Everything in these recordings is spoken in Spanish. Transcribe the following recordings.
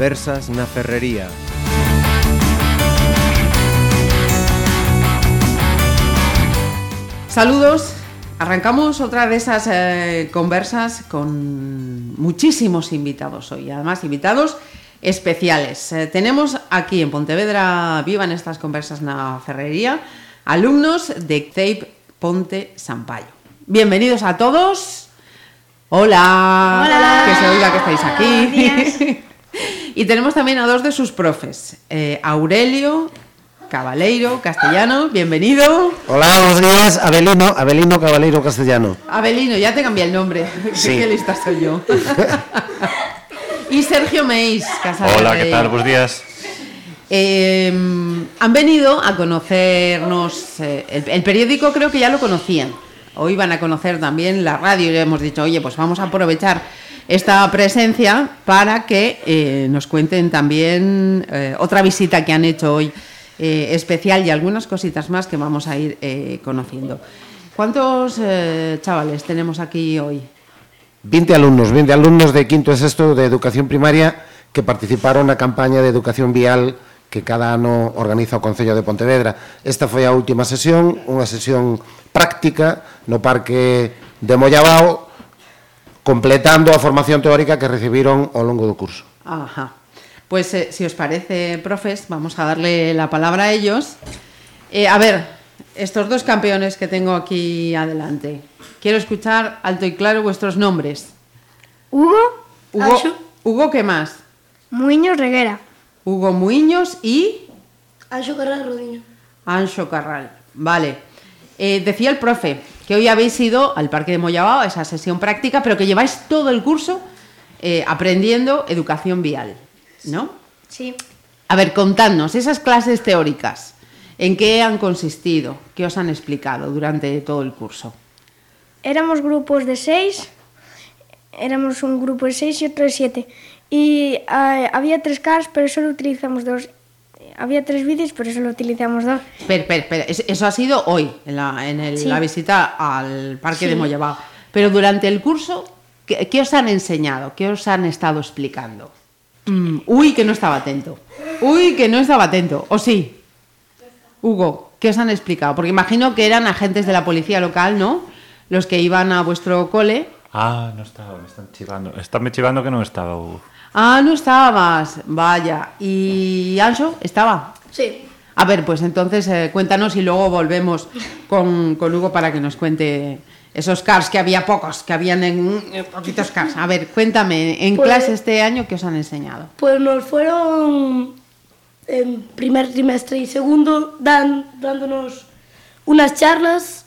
Conversas na Ferrería. Saludos. Arrancamos otra de esas eh, conversas con muchísimos invitados hoy, además invitados especiales. Eh, tenemos aquí en Pontevedra Viva en estas conversas na Ferrería alumnos de CEIP Ponte Sampaio. Bienvenidos a todos. Hola. Hola. Que se oiga que estáis aquí. Y tenemos también a dos de sus profes, eh, Aurelio Cabaleiro Castellano, bienvenido. Hola, buenos días. Abelino, Abelino Caballero Castellano. Abelino, ya te cambié el nombre. Sí. Qué lista soy yo. y Sergio Meis, casado. Hola, ¿qué tal? Buenos días. Eh, han venido a conocernos. eh, el, el periódico creo que ya lo conocían. Hoy van a conocer también la radio y le hemos dicho, oye, pues vamos a aprovechar esta presencia para que eh, nos cuenten también eh, otra visita que han hecho hoy eh, especial y algunas cositas más que vamos a ir conociendo. ¿Cuántos chavales tenemos aquí hoy? 20 alumnos, 20 alumnos de quinto e sexto de educación primaria que participaron na campaña de educación vial que cada ano organiza o Concello de Pontevedra. Esta foi a última sesión, unha sesión práctica no Parque de Mollabao, completando a formación teórica que recibiron ao longo do curso. Ajá. Pues eh, si os parece, profes, vamos a darle la palabra a ellos. Eh, a ver, estos dos campeones que tengo aquí adelante. Quiero escuchar alto y claro vuestros nombres. Hugo, Hugo, Anxo, Hugo ¿qué más? Muiños Reguera. Hugo Muiños y Anxo Carral Rodiño. Ancho Carral. Vale. Eh, decía el profe que hoy habéis ido al Parque de Mollabao, a esa sesión práctica, pero que lleváis todo el curso eh, aprendiendo educación vial, ¿no? Sí. A ver, contadnos, esas clases teóricas, ¿en qué han consistido? ¿Qué os han explicado durante todo el curso? Éramos grupos de seis. Éramos un grupo de seis y otro de siete. Y eh, había tres cars, pero solo utilizamos dos. Había tres vídeos, pero solo utilizamos dos. Espera, espera, espera, es- eso ha sido hoy, en la, en el- Sí. la visita al Parque de. Mollabao. Pero durante el curso, ¿qué, qué os han enseñado? ¿Qué os han estado explicando? Mm, uy, que no estaba atento. Uy, que no estaba atento. ¿O sí? Hugo, ¿qué os han explicado? Porque imagino que eran agentes de la policía local, ¿no? Los que iban a vuestro cole. Ah, no estaba, me están chivando. Estánme chivando que no estaba, Hugo. Ah, no estabas. Vaya. ¿Y Ancho? ¿Estaba? Sí. A ver, pues entonces eh, cuéntanos y luego volvemos con, con Hugo para que nos cuente esos cars, que había pocos, que habían en, en poquitos cars. A ver, cuéntame, en Pues- clase este año, ¿qué os han enseñado? Pues nos fueron en primer trimestre y segundo dan, dándonos unas charlas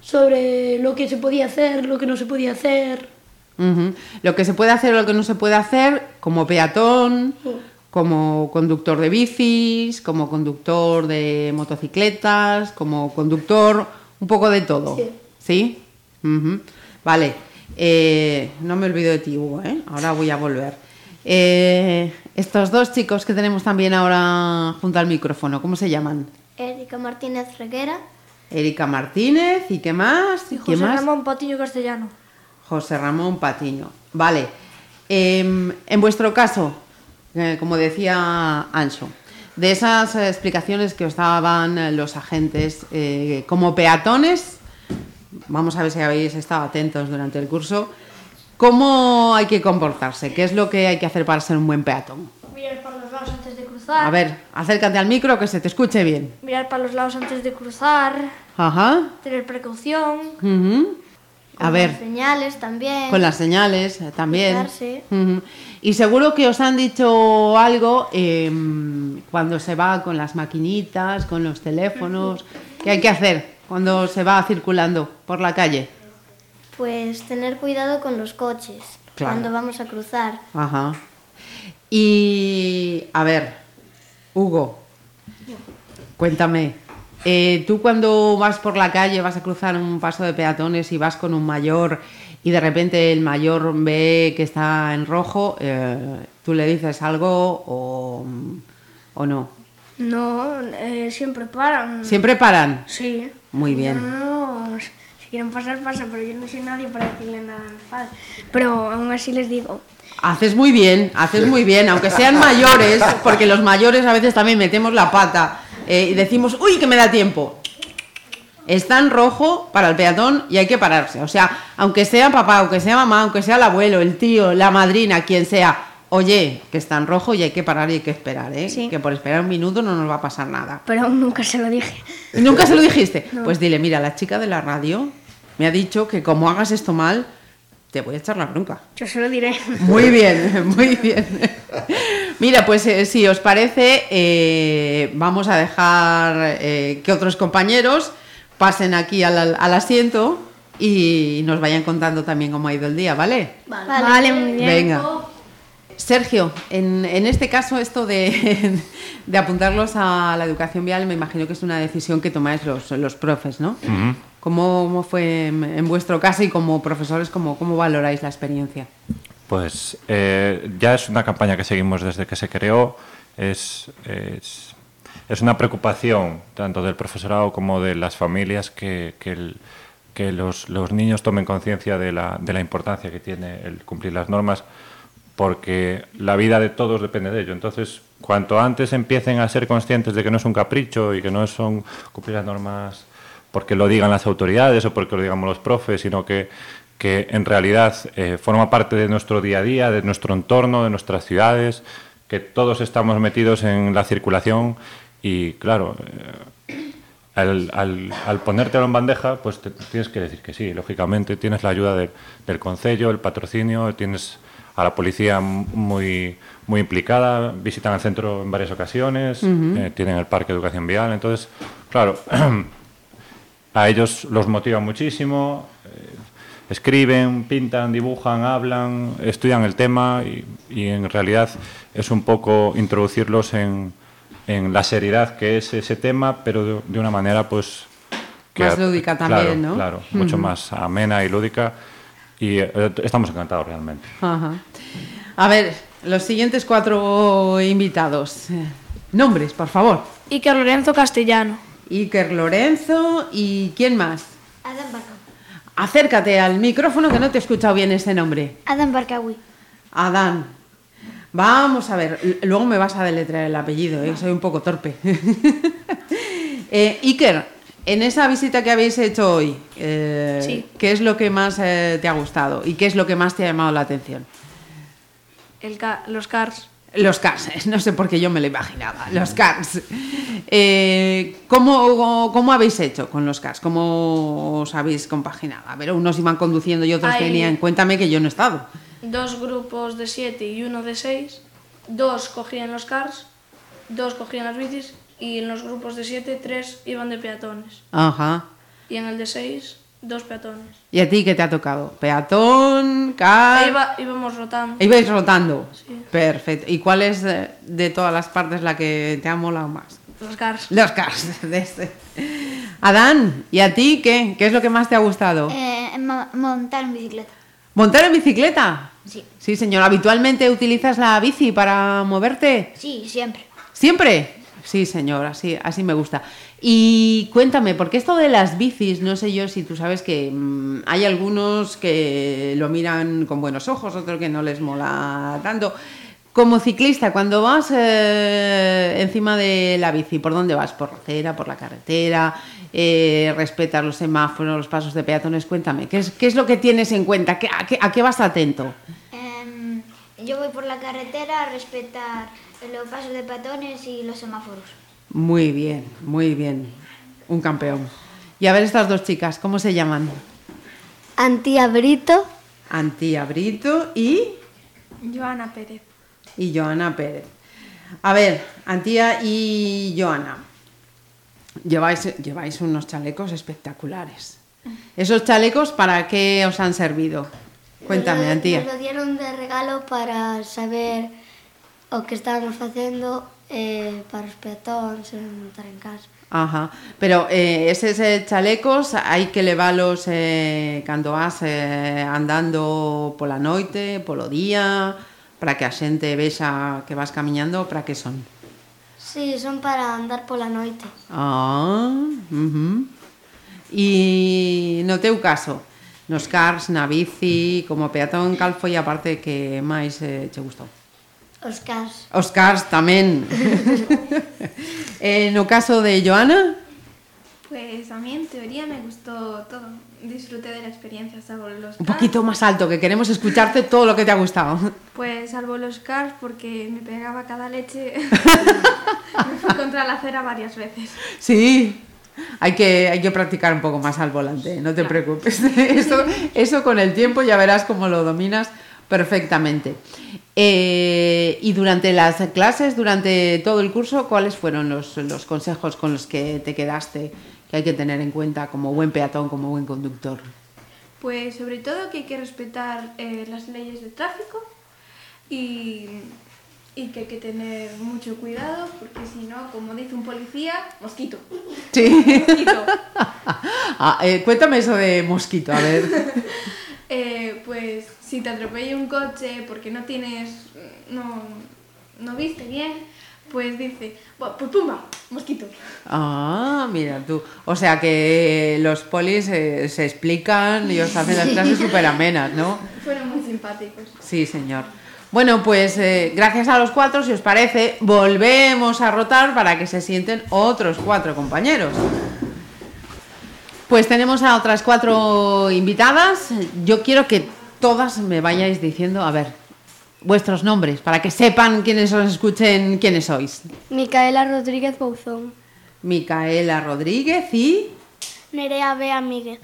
sobre lo que se podía hacer, lo que no se podía hacer. Lo que se puede hacer o lo que no se puede hacer, como peatón, como conductor de bicis, como conductor de motocicletas, como conductor, un poco de todo. Sí. Vale. Eh, no me olvido de ti, Hugo, ¿eh? Ahora voy a volver. Eh, estos dos chicos que tenemos también ahora junto al micrófono, ¿cómo se llaman? Erika Martínez Reguera. Erika Martínez y qué más? ¿Quién José más? Ramón Patiño Castellano. José Ramón Patiño. Vale. Em, en vuestro caso, eh, como decía Ancho, de esas explicaciones que os daban eh, los agentes eh, como peatones, vamos a ver si habéis estado atentos durante el curso, ¿cómo hay que comportarse? ¿Qué es lo que hay que hacer para ser un buen peatón? Mirar para los lados antes de cruzar. A ver, acércate al micro que se te escuche bien. Mirar para los lados antes de cruzar. Ajá. Tener precaución. A con ver. las señales también. Con las señales eh, también. Y seguro que os han dicho algo em, cuando se va con las maquinitas, con los teléfonos. ¿Qué hay que hacer cuando se va circulando por la calle? Pues tener cuidado con los coches Claro. cuando vamos a cruzar. Ajá. Y a ver, Hugo, cuéntame. Eh, tú cuando vas por la calle, vas a cruzar un paso de peatones y vas con un mayor y de repente el mayor ve que está en rojo, eh, ¿tú le dices algo o, o no? No, eh, siempre paran. ¿Siempre paran? Sí. Muy bien. No, si quieren pasar, pasa, pero yo no soy nadie para decirle nada a mis padres. Pero aún así les digo, Haces muy bien, haces muy bien, aunque sean mayores, porque los mayores a veces también metemos la pata eh, y decimos, uy, que me da tiempo. Está en rojo para el peatón y hay que pararse. O sea, aunque sea papá, aunque sea mamá, aunque sea el abuelo, el tío, la madrina, quien sea, oye, que está en rojo y hay que parar y hay que esperar, ¿eh? Sí. Que por esperar un minuto no nos va a pasar nada. pero aún nunca se lo dije. ¿Nunca se lo dijiste? Pues dile, mira, la chica de la radio me ha dicho que como hagas esto mal, te voy a echar la bronca. Yo se lo diré. Muy bien, muy bien. Mira, pues eh, si os parece, eh, vamos a dejar eh, que otros compañeros pasen aquí al, al asiento y nos vayan contando también cómo ha ido el día, ¿vale? Vale, muy bien. Venga. Sergio, en, en este caso esto de, de apuntarlos a la educación vial me imagino que es una decisión que tomáis los, los profes, ¿no? ¿Cómo, cómo fue en, en vuestro caso y como profesores, cómo, cómo valoráis la experiencia? Pues eh, ya es una campaña que seguimos desde que se creó. Es, es, una preocupación tanto del profesorado como de las familias que, que los, los niños tomen conciencia de la, de la importancia que tiene el cumplir las normas, porque la vida de todos depende de ello. Entonces, cuanto antes empiecen a ser conscientes de que no es un capricho y que no son cumplir las normas porque lo digan las autoridades o porque lo digamos los profes, sino que, que en realidad eh, forma parte de nuestro día a día, de nuestro entorno, de nuestras ciudades, que todos estamos metidos en la circulación y, claro, eh, al, al, al ponértelo en bandeja, pues te- tienes que decir que sí, lógicamente. Tienes la ayuda del, del concello, el patrocinio, tienes a la policía muy, muy implicada, visitan el centro en varias ocasiones, eh, tienen el parque de educación vial. Entonces, claro, a ellos los motiva muchísimo, eh, escriben, pintan, dibujan, hablan, estudian el tema y, y en realidad es un poco introducirlos en, en la seriedad que es ese tema, pero de, de una manera pues... Más lúdica también, claro, ¿no? Claro, mucho más amena y lúdica y eh, estamos encantados realmente. Ajá. A ver, los siguientes cuatro invitados. Nombres, por favor. Iker Lorenzo Castellano. Iker Lorenzo y ¿quién más? Adam. Acércate al micrófono que no te he escuchado bien ese nombre. Adam Barcawi. Adán. Vamos a ver, luego me vas a deletrear el apellido, ¿eh? soy un poco torpe. eh, Iker, en esa visita que habéis hecho hoy, eh, Sí. ¿qué es lo que más te ha gustado y qué es lo que más te ha llamado la atención? El ca- los Cars. Los cars, no sé por qué yo me lo imaginaba, los cars. Eh, ¿cómo, ¿Cómo habéis hecho con los cars? ¿Cómo os habéis compaginado? A ver, unos iban conduciendo y otros Hay- tenían... Cuéntame que yo no he estado. Dos grupos de siete y uno de seis. Dos cogían los Cars, dos cogían las bicis y en los grupos de siete tres iban de peatones. Ajá. Y en el de seis, dos peatones. ¿Y a ti qué te ha tocado? ¿Peatón? ¿Car? Ahí iba- íbamos rotando. Ibais rotando. Sí. Perfecto. ¿Y cuál es de, de todas las partes la que te ha molado más? Los Cars. Los cars. De este. Adán, ¿y a ti qué? ¿Qué es lo que más te ha gustado? Eh, mo- montar en bicicleta. ¿Montar en bicicleta? Sí. Sí, señor. ¿Habitualmente utilizas la bici para moverte? Sí, siempre. ¿Siempre? Sí, señor, así, así me gusta. Y cuéntame, porque esto de las bicis, no sé yo si tú sabes que mm, hay algunos que lo miran con buenos ojos, otros que no les mola tanto. Como ciclista, cuando vas eh, encima de la bici, ¿por dónde vas? ¿Por la acera, por la carretera? Eh, ¿Respetas los semáforos, los pasos de peatones? Cuéntame, ¿qué es, qué es lo que tienes en cuenta? ¿Qué- a, qué, a qué vas atento? Em, yo voy por la carretera a respetar los pasos de peatones y los semáforos. Muy bien, muy bien. Un campeón. Y a ver estas dos chicas, ¿cómo se llaman? Antía Brito. Antía Brito y, Joana Pérez. y Joana Pérez. A ver, Antía y Joana, lleváis, lleváis unos chalecos espectaculares. ¿Esos chalecos para qué os han servido? Cuéntame, Antía. Nos lo dieron de regalo para saber o que estábamos haciendo eh, para os peatóns e montar en casa. Ajá. Pero eh, eses eh, chalecos hai que leválos eh, cando vas eh, andando pola noite, polo día, para que a xente vexa que vas camiñando, para que son? Sí, son para andar pola noite. Ah, uh -huh. E no teu caso, nos cars, na bici, como peatón, cal foi a parte que máis eh, che gustou? Os cas. Os cars tamén. eh, no caso de Joana, Pues a mí en teoría me gustó todo. Disfruté de la experiencia, salvo los un cars. poquito más alto, que queremos escucharte todo lo que te ha gustado. Pues salvo los cars porque me pegaba cada leche. me fui contra la acera varias veces. Sí, hay que, hay que practicar un poco más al volante, no te preocupes. Eso, eso con el tiempo ya verás cómo lo dominas perfectamente. Eh, y durante las clases, durante todo el curso, ¿cuáles fueron los, los consejos con los que te quedaste que hay que tener en cuenta como buen peatón, como buen conductor? Pues sobre todo que hay que respetar eh, las leyes de tráfico y, y que hay que tener mucho cuidado porque si no, como dice un policía, mosquito. Sí. Mosquito. Ah, eh, cuéntame eso de mosquito, a ver. Si te atropella un coche porque no tienes, no, no viste bien, pues dice, "Buah, pues pumba, mosquito. Ah, mira tú. O sea que los polis eh, se explican y os hacen las clases súper amenas, ¿no? Fueron muy simpáticos. Sí, señor. Bueno, pues eh, gracias a los cuatro, si os parece, volvemos a rotar para que se sienten otros cuatro compañeros. Pues tenemos a otras cuatro invitadas. Yo quiero que todas me vayáis diciendo, a ver, vuestros nombres, para que sepan quienes os escuchen quiénes sois. Micaela Rodríguez Bouzón. Micaela Rodríguez y Nerea Bea Míguez.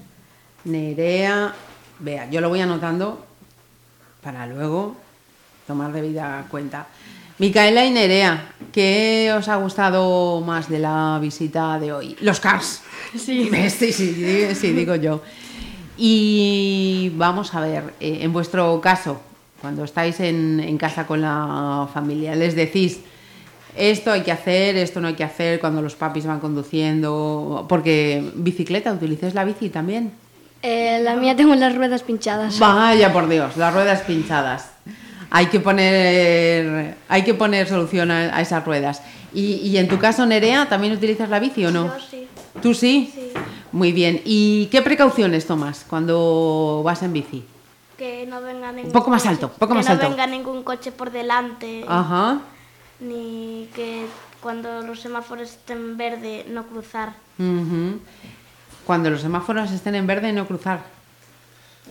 Nerea. Vea, yo lo voy anotando para luego tomar debida cuenta. Micaela y Nerea, ¿qué os ha gustado más de la visita de hoy? Los cars. Sí, sí, sí, di- sí, digo yo. Y vamos a ver, eh, en vuestro caso, cuando estáis en, en casa con la familia, les decís, esto hay que hacer, esto no hay que hacer cuando los papis van conduciendo, porque bicicleta, ¿utilizáis la bici también? Eh, la mía tengo las ruedas pinchadas. Vaya por Dios, las ruedas pinchadas. Hay que poner, hay que poner solución a, a esas ruedas. Y, y en tu caso, Nerea, ¿también utilizas la bici o no? Yo sí. ¿Tú sí? Muy bien. ¿Y qué precauciones tomas cuando vas en bici? Que no venga ningún poco más coche- alto, poco que más no alto. venga ningún coche por delante, Ajá. ni que cuando los semáforos estén en verde no cruzar ujú. Cuando los semáforos estén en verde, no cruzar.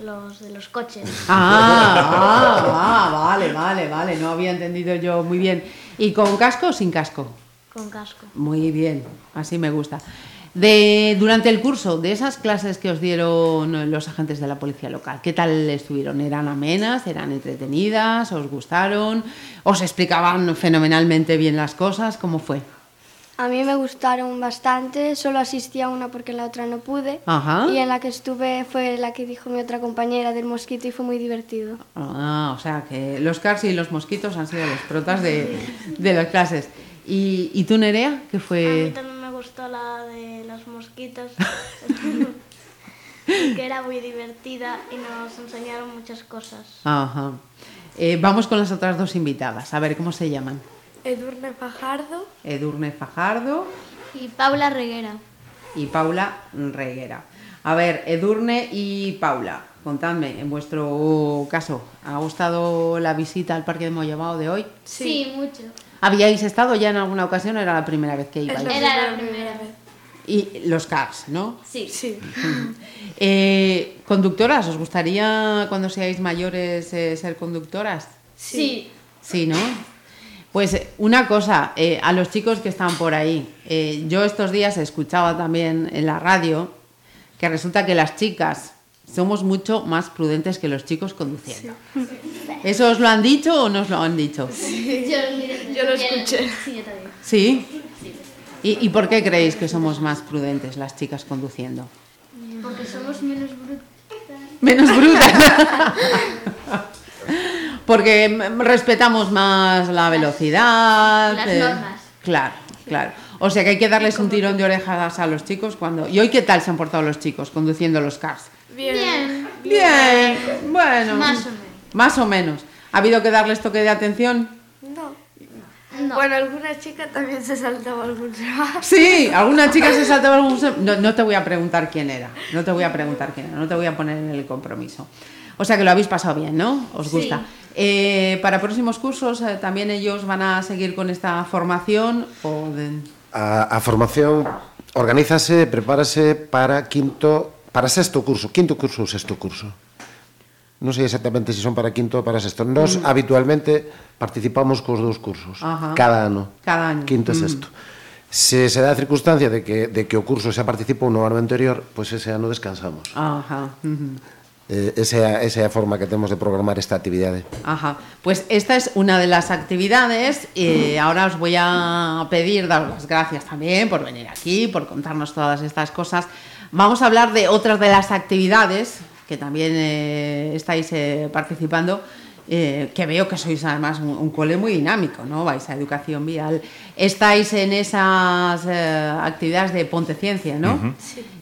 los de los coches. Ah, ah, ah, vale, vale, vale. No había entendido yo muy bien. ¿Y con casco o sin casco? Con casco. Muy bien, así me gusta. De, durante el curso, de esas clases que os dieron los agentes de la policía local, ¿qué tal estuvieron? ¿Eran amenas? ¿Eran entretenidas? ¿Os gustaron? ¿Os explicaban fenomenalmente bien las cosas? ¿Cómo fue? A mí me gustaron bastante, solo asistí a una porque la otra no pude. Ajá. Y en la que estuve fue la que dijo mi otra compañera del mosquito y fue muy divertido. Ah, o sea que los cars y los mosquitos han sido los protas de, de las clases. ¿Y, y tú, Nerea? ¿Qué A mí fue? también me gustó la de los mosquitos, que era muy divertida y nos enseñaron muchas cosas. Ajá. Eh, vamos con las otras dos invitadas, a ver cómo se llaman. Edurne Fajardo. Edurne Fajardo Y Paula Reguera. y Paula Reguera. A ver, Edurne y Paula, contadme, en vuestro caso, ¿ha gustado la visita al Parque de Mollabao de hoy? Sí, mucho. ¿Habíais estado ya en alguna ocasión o era la primera vez que ibais? Era la primera vez. Y los cars, ¿no? Sí. Sí. Eh, conductoras, ¿os gustaría cuando seáis mayores eh, ser conductoras? Sí. Sí, ¿no? Pues eh, una cosa, eh, a los chicos que están por ahí, eh, yo estos días escuchaba también en la radio que resulta que las chicas somos mucho más prudentes que los chicos conduciendo. ¿Eso os lo han dicho o no os lo han dicho? Yo lo escuché. Sí, yo también. ¿Sí? ¿Y, y por qué creéis que somos más prudentes las chicas conduciendo? Porque somos menos brutos. Menos brutas. Porque respetamos más la velocidad. Las eh, normas. Claro, claro. O sea que hay que darles un tirón de orejas a los chicos cuando... ¿Y hoy qué tal se han portado los chicos conduciendo los cars? Bien. Bien, bueno. Más o menos. Más o menos. ¿Ha habido que darles toque de atención? No. Bueno, alguna chica también se saltaba algún semáforo. Sí, alguna chica se saltaba algún... sem- No, no te voy a preguntar quién era, no te voy a preguntar quién era, no te voy a poner en el compromiso. O sea que lo habéis pasado bien, ¿no? ¿Os gusta? Eh, para próximos cursos eh, también ellos van a seguir con esta formación o de- A, a formación organízase, prepárase para quinto, para sexto curso, quinto curso ou sexto curso. Non sei exactamente se son para quinto ou para sexto. Nos habitualmente participamos cos dous cursos, Ajá. cada ano. Cada año. Quinto e sexto. Se se dá a circunstancia de que, de que o curso xa participou no ano anterior, pois ese ano descansamos. Ajá. ujú. Eh, esa, esa é a forma que temos de programar esta actividade. Ajá, pues esta es una de las actividades y ahora os voy a pedir dar las gracias también por venir aquí, por contarnos todas estas cosas. Vamos a hablar de otras de las actividades que también eh, estáis eh, participando, eh, que veo que sois además un, un cole muy dinámico, ¿no? Vais a educación vial. Estáis en esas eh, actividades de Ponte Ciencia, ¿no?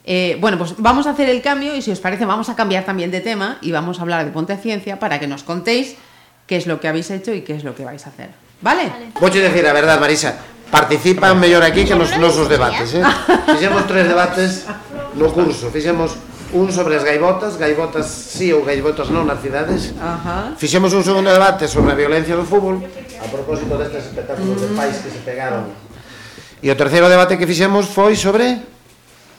Eh, bueno, pues vamos a hacer el cambio y si os parece vamos a cambiar también de tema y vamos a hablar de Ponte Ciencia para que nos contéis qué es lo que habéis hecho y qué es lo que vais a hacer. ¿Vale? Vou decir a verdad, Marisa, participan mellor aquí que nos nosos debates, eh? Fixemos tres debates no curso, fixemos un sobre as gaivotas, gaivotas sí ou gaivotas non nas cidades. Ajá. Fixemos un segundo debate sobre a violencia do fútbol, a propósito destes espectáculos mm. de pais que se pegaron. E o terceiro debate que fixemos foi sobre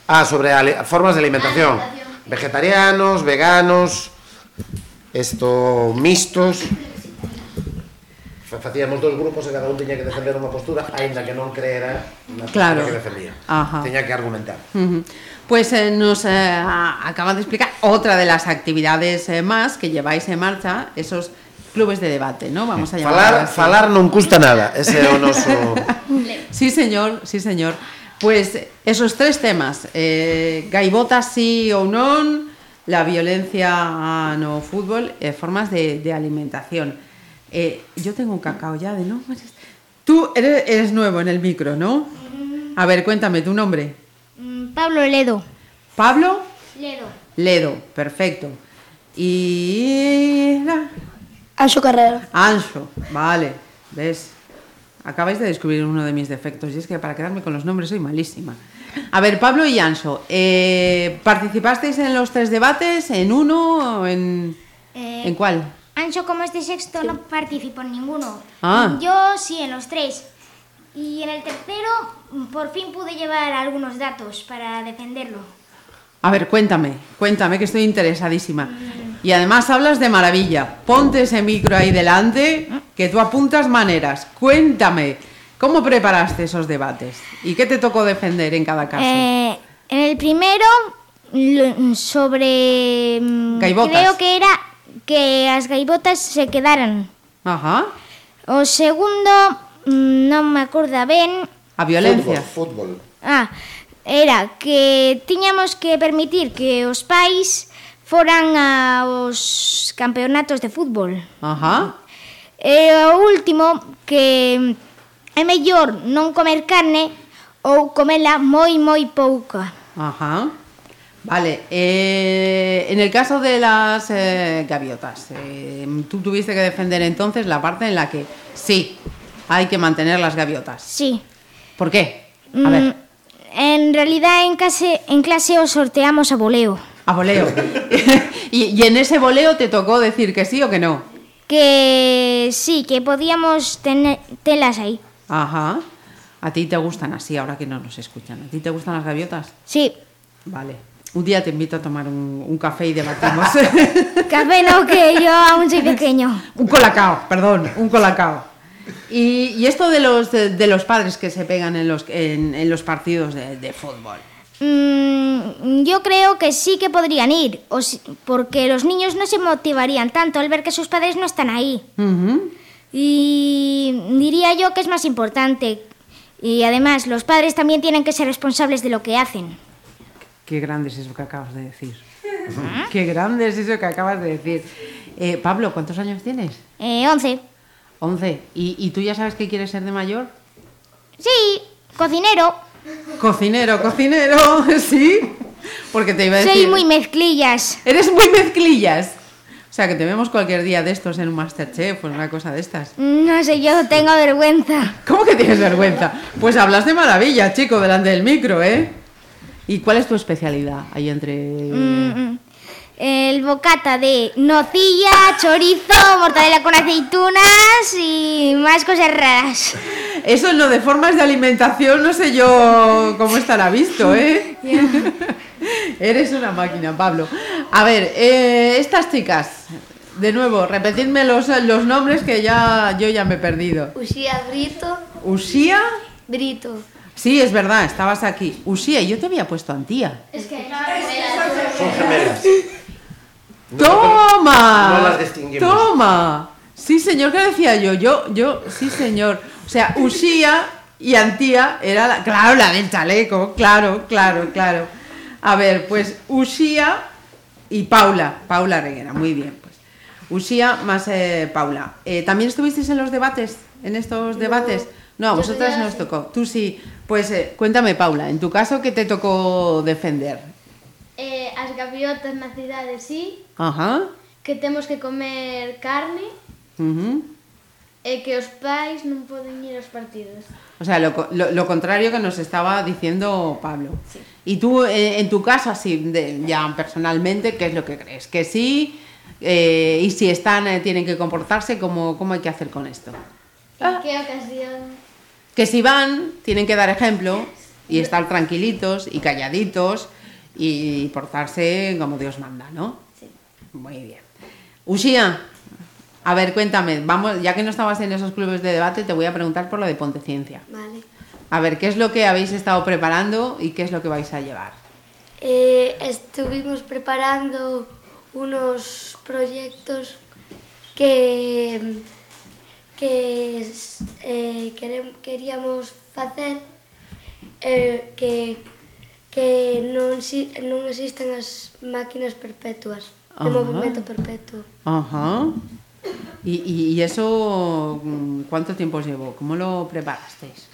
ah, sobre a formas de alimentación. Vegetarianos, veganos, esto mixtos facíamos dos grupos e cada un tiña que defender unha postura aínda que non creera na claro. que defendía Ajá. teña que argumentar uh -huh. Pues eh, nos eh, acaban de explicar outra de las actividades eh, máis que lleváis en marcha esos clubes de debate, ¿no? Vamos a llamar falar, así. falar non custa nada, ese é o noso Sí, señor, sí, señor. Pues esos tres temas, eh, gaivotas sí ou non, la violencia ah, no fútbol, eh, formas de, de alimentación. Eh, yo tengo un cacao ya de no. Tú eres, eres nuevo en el micro, ¿no? A ver, cuéntame tu nombre. Mm, Pablo Ledo. Pablo Ledo. Ledo, perfecto. Y Anxo Carrera. Ancho, vale, ves. Acabáis de descubrir uno de mis defectos y es que para quedarme con los nombres soy malísima. A ver, Pablo y Anso, eh, ¿participasteis en los tres debates? ¿En uno? ¿En, Eh, ¿en cuál? Ancho, como es de sexto, no participó en ninguno. Ah. Yo sí, en los tres. Y en el tercero, mm, por fin pude llevar algunos datos para defenderlo. A ver, cuéntame, cuéntame que estoy interesadísima. Y además hablas de maravilla. Ponte ese micro ahí delante, que tú apuntas maneras. Cuéntame, ¿cómo preparaste esos debates? ¿Y qué te tocó defender en cada caso? Eh, en el primero, sobre... mm, Gaivotas. Creo que era que as gaivotas se quedaran. Ajá. O segundo, mm, non me acorda ben... A violencia. Fútbol, fútbol. Ah, era que tiñamos que permitir que os pais foran aos campeonatos de fútbol. Ajá. E o último, que é mellor non comer carne ou comela moi moi pouca. Ajá. Vale, eh, en el caso de las eh, gaviotas, eh, tú tuviste que defender entonces la parte en la que sí, hay que mantener las gaviotas. Sí. ¿Por qué? A Mm, ver, En realidad en clase, en clase os sorteamos a voleo. a voleo. y, y en ese voleo te tocó decir que sí o que no. Que sí, que podíamos tener telas ahí. Ajá. A ti te gustan así, ahora que no nos escuchan. ¿A ti te gustan las gaviotas? Sí. Vale. Un día te invito a tomar un, un café y debatimos. Café no, que yo aún soy pequeño. un colacao, perdón, un colacao. Y, y esto de los, de, de los padres que se pegan en los, en, en los partidos de, de fútbol. Mm, yo creo que sí que podrían ir, o si- porque los niños no se motivarían tanto al ver que sus padres no están ahí. Ujú. Y diría yo que es más importante. Y además, los padres también tienen que ser responsables de lo que hacen. Qué grande es eso que acabas de decir. Qué grande es eso que acabas de decir. Eh, Pablo, ¿cuántos años tienes? Eh, 11. 11. ¿Y, ¿Y tú ya sabes que quieres ser de mayor? Sí, cocinero. Cocinero, cocinero, sí. Porque te iba a decir. Soy muy mezclillas. Eres muy mezclillas. O sea, que te vemos cualquier día de estos en un Masterchef o en una cosa de estas. No sé, yo tengo vergüenza. ¿Cómo que tienes vergüenza? Pues hablas de maravilla, chico, delante del micro, ¿eh? ¿Y cuál es tu especialidad ahí entre...? Mm, El bocata de nocilla, chorizo, mortadela con aceitunas y más cosas raras. Eso en lo de formas de alimentación no sé yo cómo estará visto, ¿eh? Eres una máquina, Pablo. A ver, eh, estas chicas, de nuevo, repetidme los, los nombres que ya yo ya me he perdido. Uxía Brito, Usía, Brito. Sí, es verdad, estabas aquí. Usía, yo te había puesto Antía. Es que Son gemelas. ¡Toma! no las distinguimos. ¡Toma! Sí, señor, ¿qué decía yo? Yo, yo, sí, señor. O sea, Usía y Antía era la, claro, la del chaleco, claro, claro, claro. A ver, pues Usía y Paula, Paula Reguera, muy bien, pues. Usía más eh, Paula. Eh, ¿También estuvisteis en los debates? ¿En estos debates? No, a vosotras no os tocó. Tú sí. Pues eh, cuéntame, Paula, en tu caso, ¿qué te tocó defender? Eh, as gaviotas na cidade sí, Ajá. que temos que comer carne ujú. e que os pais non poden ir aos partidos. O sea, lo, lo- lo contrario que nos estaba diciendo Pablo. Y tú, eh, en tu caso, así, de- ya personalmente, ¿qué es lo que crees? ¿Que sí? Eh, y si están, eh, tienen que comportarse, ¿cómo, ¿cómo hay que hacer con esto? En que ocasión? Que si van, tienen que dar ejemplo y estar tranquilitos y calladitos y portarse como Dios manda, ¿no? Sí. Muy bien. Ushia, a ver, cuéntame, vamos, ya que no estabas en esos clubes de debate, te voy a preguntar por lo de Ponteciencia. Vale. A ver, ¿qué es lo que habéis estado preparando y qué es lo que vais a llevar? Eh, estuvimos preparando unos proyectos que, que eh, queríamos facer eh, que, que non, non existen as máquinas perpetuas de Ajá. movimento perpetuo. Ajá. ¿Y, y- y eso mm, cuánto tiempo os llevó? ¿Cómo lo preparasteis?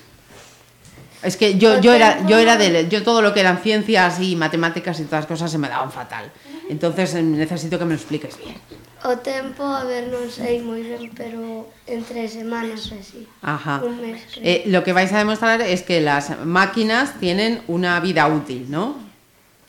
Es que yo, yo era, yo era de, yo todo lo que eran ciencias y matemáticas y todas las cosas se me daban fatal. Entonces eh, necesito que me lo expliques bien. O tempo, a ver, non sei moi ben, pero en tres semanas así. Ajá. Un mes, creo. Eh, lo que vais a demostrar es que las máquinas tienen una vida útil, ¿no?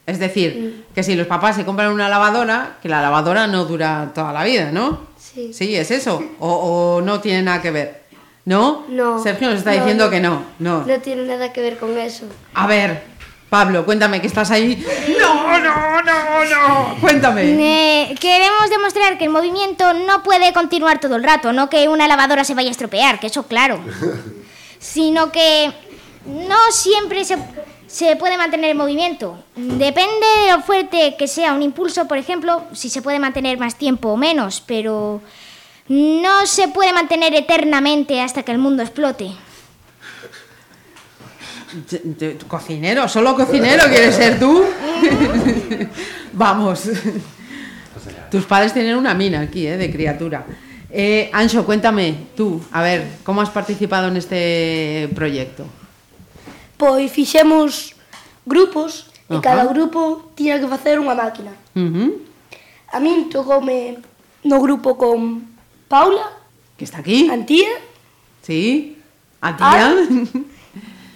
Es decir, que si los papás se compran una lavadora, que la lavadora no dura toda la vida, ¿no? Sí. Sí, es eso. O, o no tiene nada que ver. ¿No? No. Sergio nos está No, diciendo no. que no. No. No tiene nada que ver con eso. A ver, Pablo, cuéntame que estás ahí. No, no, no, no. Cuéntame. Eh, queremos demostrar que el movimiento no puede continuar todo el rato, no que una lavadora se vaya a estropear, que eso claro, sino que no siempre se, se puede mantener el movimiento. Depende de lo fuerte que sea un impulso, por ejemplo, si se puede mantener más tiempo o menos, pero no se puede mantener eternamente hasta que el mundo explote. cocinero, solo cocinero quieres ser tú. Vamos. Tus padres tienen una mina aquí, ¿eh? de criatura. Eh, Ancho, cuéntame tú, a ver, ¿cómo has participado en este proyecto? Pois fixemos grupos e cada grupo tiña que facer unha máquina. Uh -huh. A min tocoume no grupo con Paula, que está aquí, Antía, sí, a tía, ah.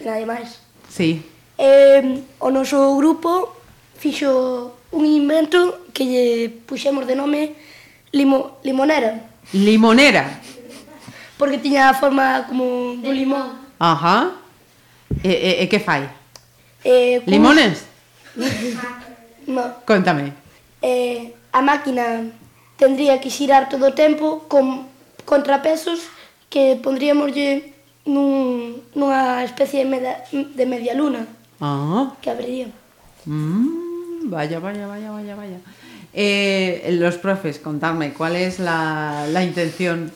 nada máis. Sí. Eh, o noso grupo fixo un invento que lle puxemos de nome limo, limonera. Limonera? Porque tiña a forma como do limón. Ajá. E, e, e que fai? Eh, Limones? no. Contame. Eh, a máquina tendría que xirar todo o tempo con contrapesos que pondríamoslle nun, nunha especie de media, de media luna Ah. que abriría. Mm, vaya, vaya, vaya, vaya, vaya. Eh, los profes, contadme, ¿cuál es la, la intención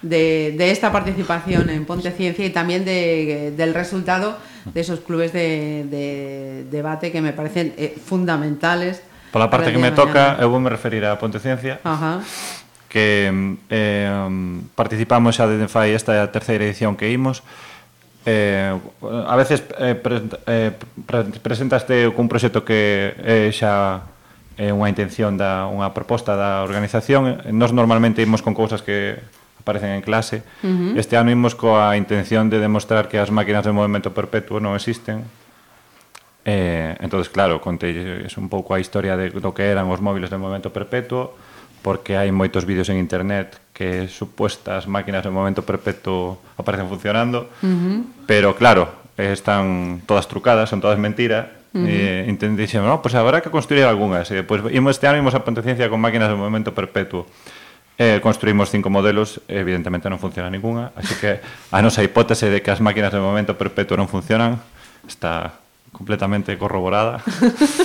de, de esta participación en Ponte Ciencia y también de- del resultado de esos clubes de, de debate que me parecen eh, fundamentales? Pola para parte que me de toca, mañana? eu me referir a Ponte Ciencia, Ajá. que eh, participamos xa desde fai esta terceira edición que imos. Eh, a veces eh, pre, eh, pre, presentaste cun proxecto que eh, xa é eh, unha intención da unha proposta da organización. Nos normalmente imos con cousas que aparecen en clase. Uh -huh. este ano imos coa intención de demostrar que as máquinas de movimento perpetuo non existen. Eh, entonces claro contei un pouco a historia de do que eran os móviles de movimento perpetuo porque hai moitos vídeos en internet que supuestas máquinas en momento perpetuo aparecen funcionando, uh -huh. pero claro, están todas trucadas, son todas mentira, Uh -huh. eh, intenté no, pues habrá que construir algunhas e depois pues, imos este ano imos a Ponteciencia con máquinas de movimento perpetuo eh, construímos cinco modelos evidentemente non funciona ninguna así que a nosa hipótese de que as máquinas de movimento perpetuo non funcionan está completamente corroborada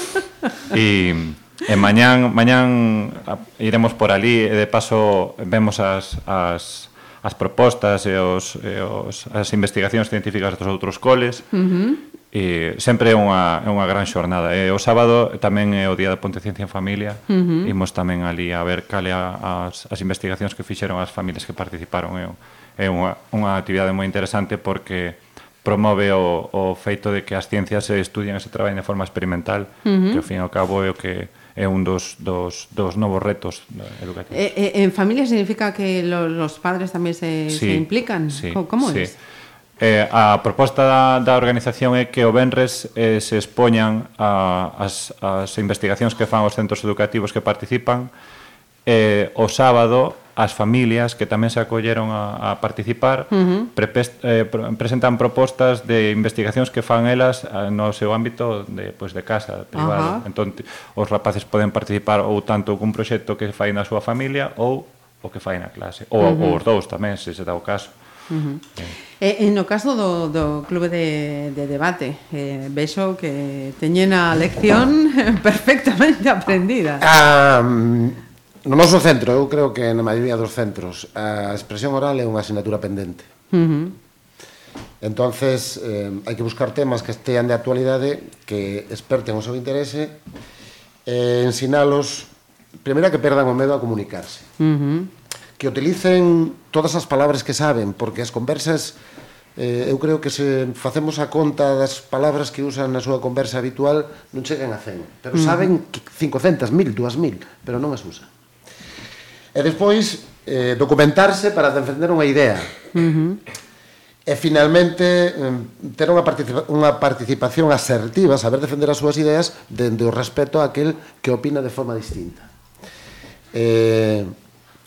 e E mañán, mañán iremos por ali e de paso vemos as, as, as propostas e, os, e os, as investigacións científicas dos outros coles. Uh -huh. E sempre é unha, é unha gran xornada. E o sábado tamén é o Día da Ponte Ciencia en Familia. Uh -huh. Imos tamén ali a ver cale as, as investigacións que fixeron as familias que participaron. É, é unha, unha actividade moi interesante porque promove o, o feito de que as ciencias se estudian e se traballen de forma experimental, uh -huh. que ao fin e ao cabo é o que é un dos, dos, dos novos retos educativos. E, e, en familia significa que los, los padres tamén se, sí, se implican? Sí, Como sí. es? Eh, a proposta da, da organización é que o Benres eh, se expoñan a, as, as investigacións que fan os centros educativos que participan eh, o sábado as familias que tamén se acolleron a, a participar uh -huh. prepest, eh, pre presentan propostas de investigacións que fan elas eh, no seu ámbito de, pues, de casa privada. Uh -huh. Entón, os rapaces poden participar ou tanto cun proxecto que fai na súa familia ou o que fai na clase. Ou, uh -huh. ou os dous tamén, se se dá o caso. Uh -huh. eh. no caso do, do clube de, de debate eh, Vexo que teñen a lección perfectamente aprendida ah, No noso centro, eu creo que na maioría dos centros, a expresión oral é unha asignatura pendente. Uh -huh. Entonces, eh, hai que buscar temas que estean de actualidade, que experten o seu interese, e eh, ensinalos, primeiro que perdan o medo a comunicarse. Uh -huh. Que utilicen todas as palabras que saben, porque as conversas, eh, eu creo que se facemos a conta das palabras que usan na súa conversa habitual, non chegan a 100, pero uh -huh. saben 500, 1000, 2000, pero non as usan e despois eh, documentarse para defender unha idea. Uh -huh. E finalmente ter unha, participa unha participación asertiva, saber defender as súas ideas dende o respeto a aquel que opina de forma distinta. Eh,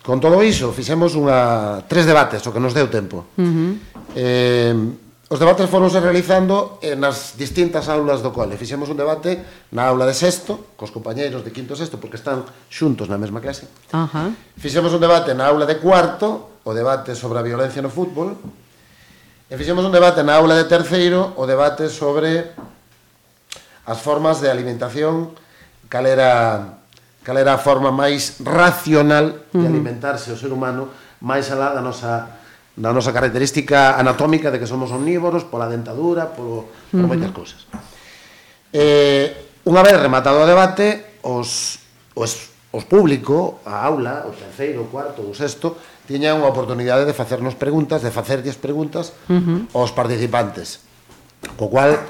con todo iso, fixemos unha, tres debates, o que nos deu tempo. Uh -huh. eh, Os debates foronse realizando eh, nas distintas aulas do cole. Fixemos un debate na aula de sexto, cos compañeiros de quinto e sexto, porque están xuntos na mesma clase. Uh -huh. Fixemos un debate na aula de cuarto, o debate sobre a violencia no fútbol. E fixemos un debate na aula de terceiro, o debate sobre as formas de alimentación, cal era, cal era a forma máis racional de alimentarse o ser humano, máis alá da nosa na nosa característica anatómica de que somos omnívoros, pola dentadura, polo, por uh -huh. moitas cousas. Eh, unha vez rematado o debate, os, os, os público, a aula, o terceiro, o cuarto, o sexto, tiñan unha oportunidade de facernos preguntas, de facerlles preguntas uh -huh. aos participantes, co cual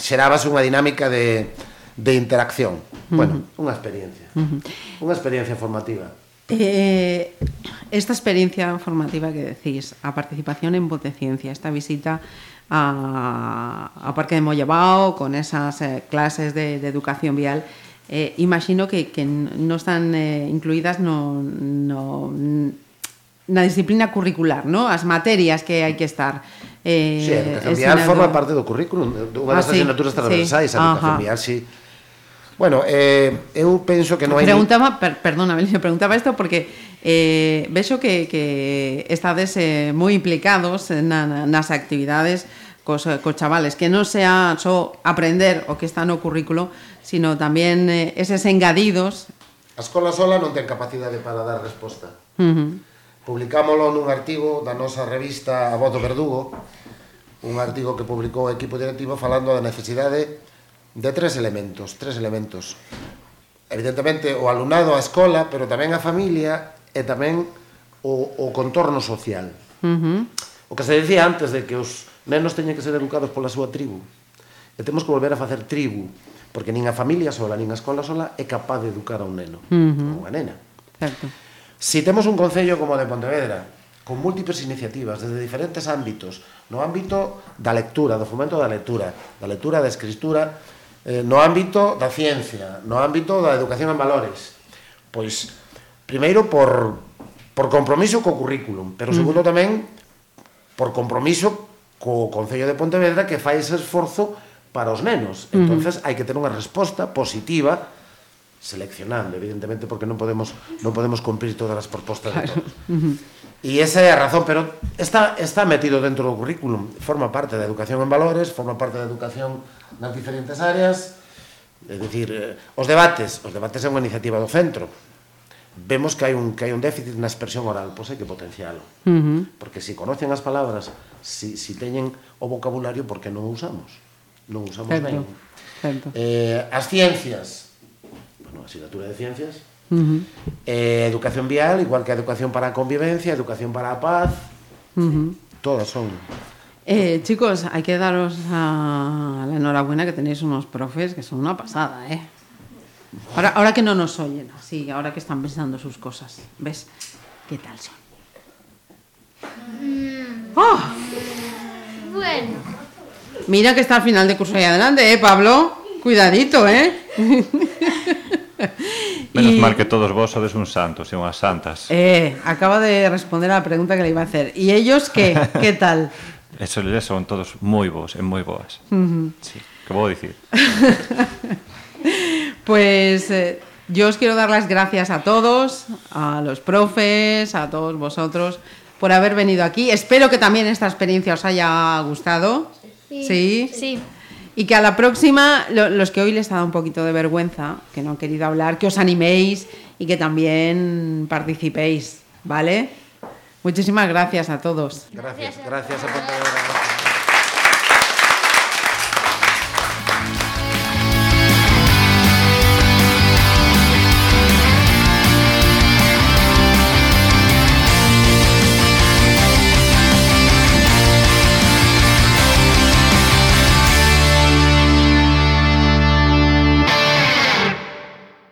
xeraba, unha dinámica de, de interacción. Uh -huh. Bueno, unha experiencia. Uh -huh. Unha experiencia formativa. Eh, esta experiencia formativa que decís, a participación en Voz de Ciencia, esta visita a, a Parque de Mollabao con esas eh, clases de, de, educación vial, eh, imagino que, que, no están eh, incluidas no, no, na disciplina curricular, ¿no? as materias que hai que estar. Eh, sí, a educación vial forma parte do currículum, unha ah, sí, asignaturas transversais, sí, a educación vial, sí. Si Bueno, eh, eu penso que non hai... Preguntaba, per, perdona, Belén, preguntaba isto porque eh, vexo que, que estades eh, moi implicados na, na, nas actividades cos, cos chavales, que non sea só aprender o que está no currículo, sino tamén eh, eses engadidos. A escola sola non ten capacidade para dar resposta. Uh -huh. Publicámolo nun artigo da nosa revista A Voz do Verdugo, un artigo que publicou o equipo directivo falando da necesidade de tres elementos, tres elementos. Evidentemente, o alumnado, a escola, pero tamén a familia e tamén o, o contorno social. Uh -huh. O que se decía antes de que os nenos teñen que ser educados pola súa tribu. E temos que volver a facer tribu, porque nin a familia sola, nin a escola sola é capaz de educar a un neno, uh -huh. ou a nena. Certo. Si temos un concello como o de Pontevedra, con múltiples iniciativas desde diferentes ámbitos, no ámbito da lectura, do fomento da lectura, da lectura, da escritura, eh, no ámbito da ciencia, no ámbito da educación en valores. Pois, primeiro, por, por compromiso co currículum, pero mm. segundo tamén por compromiso co Concello de Pontevedra que fai ese esforzo para os nenos. Mm. Entonces, hai que ter unha resposta positiva seleccionando, evidentemente, porque non podemos non podemos cumprir todas as propostas claro. de todos. E esa é a razón, pero está está metido dentro do currículum, forma parte da educación en valores, forma parte da educación nas diferentes áreas. É dicir, eh, os debates, os debates é unha iniciativa do centro. Vemos que hai un que hai un déficit na expresión oral, pois hai que potencialo. Uh -huh. Porque se si conocen as palabras, si si teñen o vocabulario, por que non o usamos? Non o usamos certo. ben. Certo. Eh, as ciencias, asignatura de ciencias, eh, educación vial, igual que educación para convivencia, educación para paz, Ujú. todas son. Eh, chicos, hay que daros a la enhorabuena que tenéis unos profes que son una pasada, ¿eh? Ahora, ahora que no nos oyen, así, ahora que están pensando sus cosas, ¿ves? ¿Qué tal son? ¡Oh! Bueno. Mira que está al final de curso ahí adelante, ¿eh, Pablo? Cuidadito, ¿eh? Menos Y- mal que todos vos sodes uns santos e unhas santas. Eh, acaba de responder a la pregunta que le iba a hacer. ¿Y ellos qué? ¿Qué tal? Eso son todos moi bons e moi boas. Ujú. Sí, que vou dicir? Pues eh, yo os quiero dar las gracias a todos, a los profes, a todos vosotros, por haber venido aquí. Espero que también esta experiencia os haya gustado. Sí. Sí. Y que a la próxima, lo- los que hoy les ha dado un poquito de vergüenza, que no han querido hablar, que os animéis y que también participéis, ¿vale? Muchísimas gracias a todos. Gracias, gracias a Pontevedra.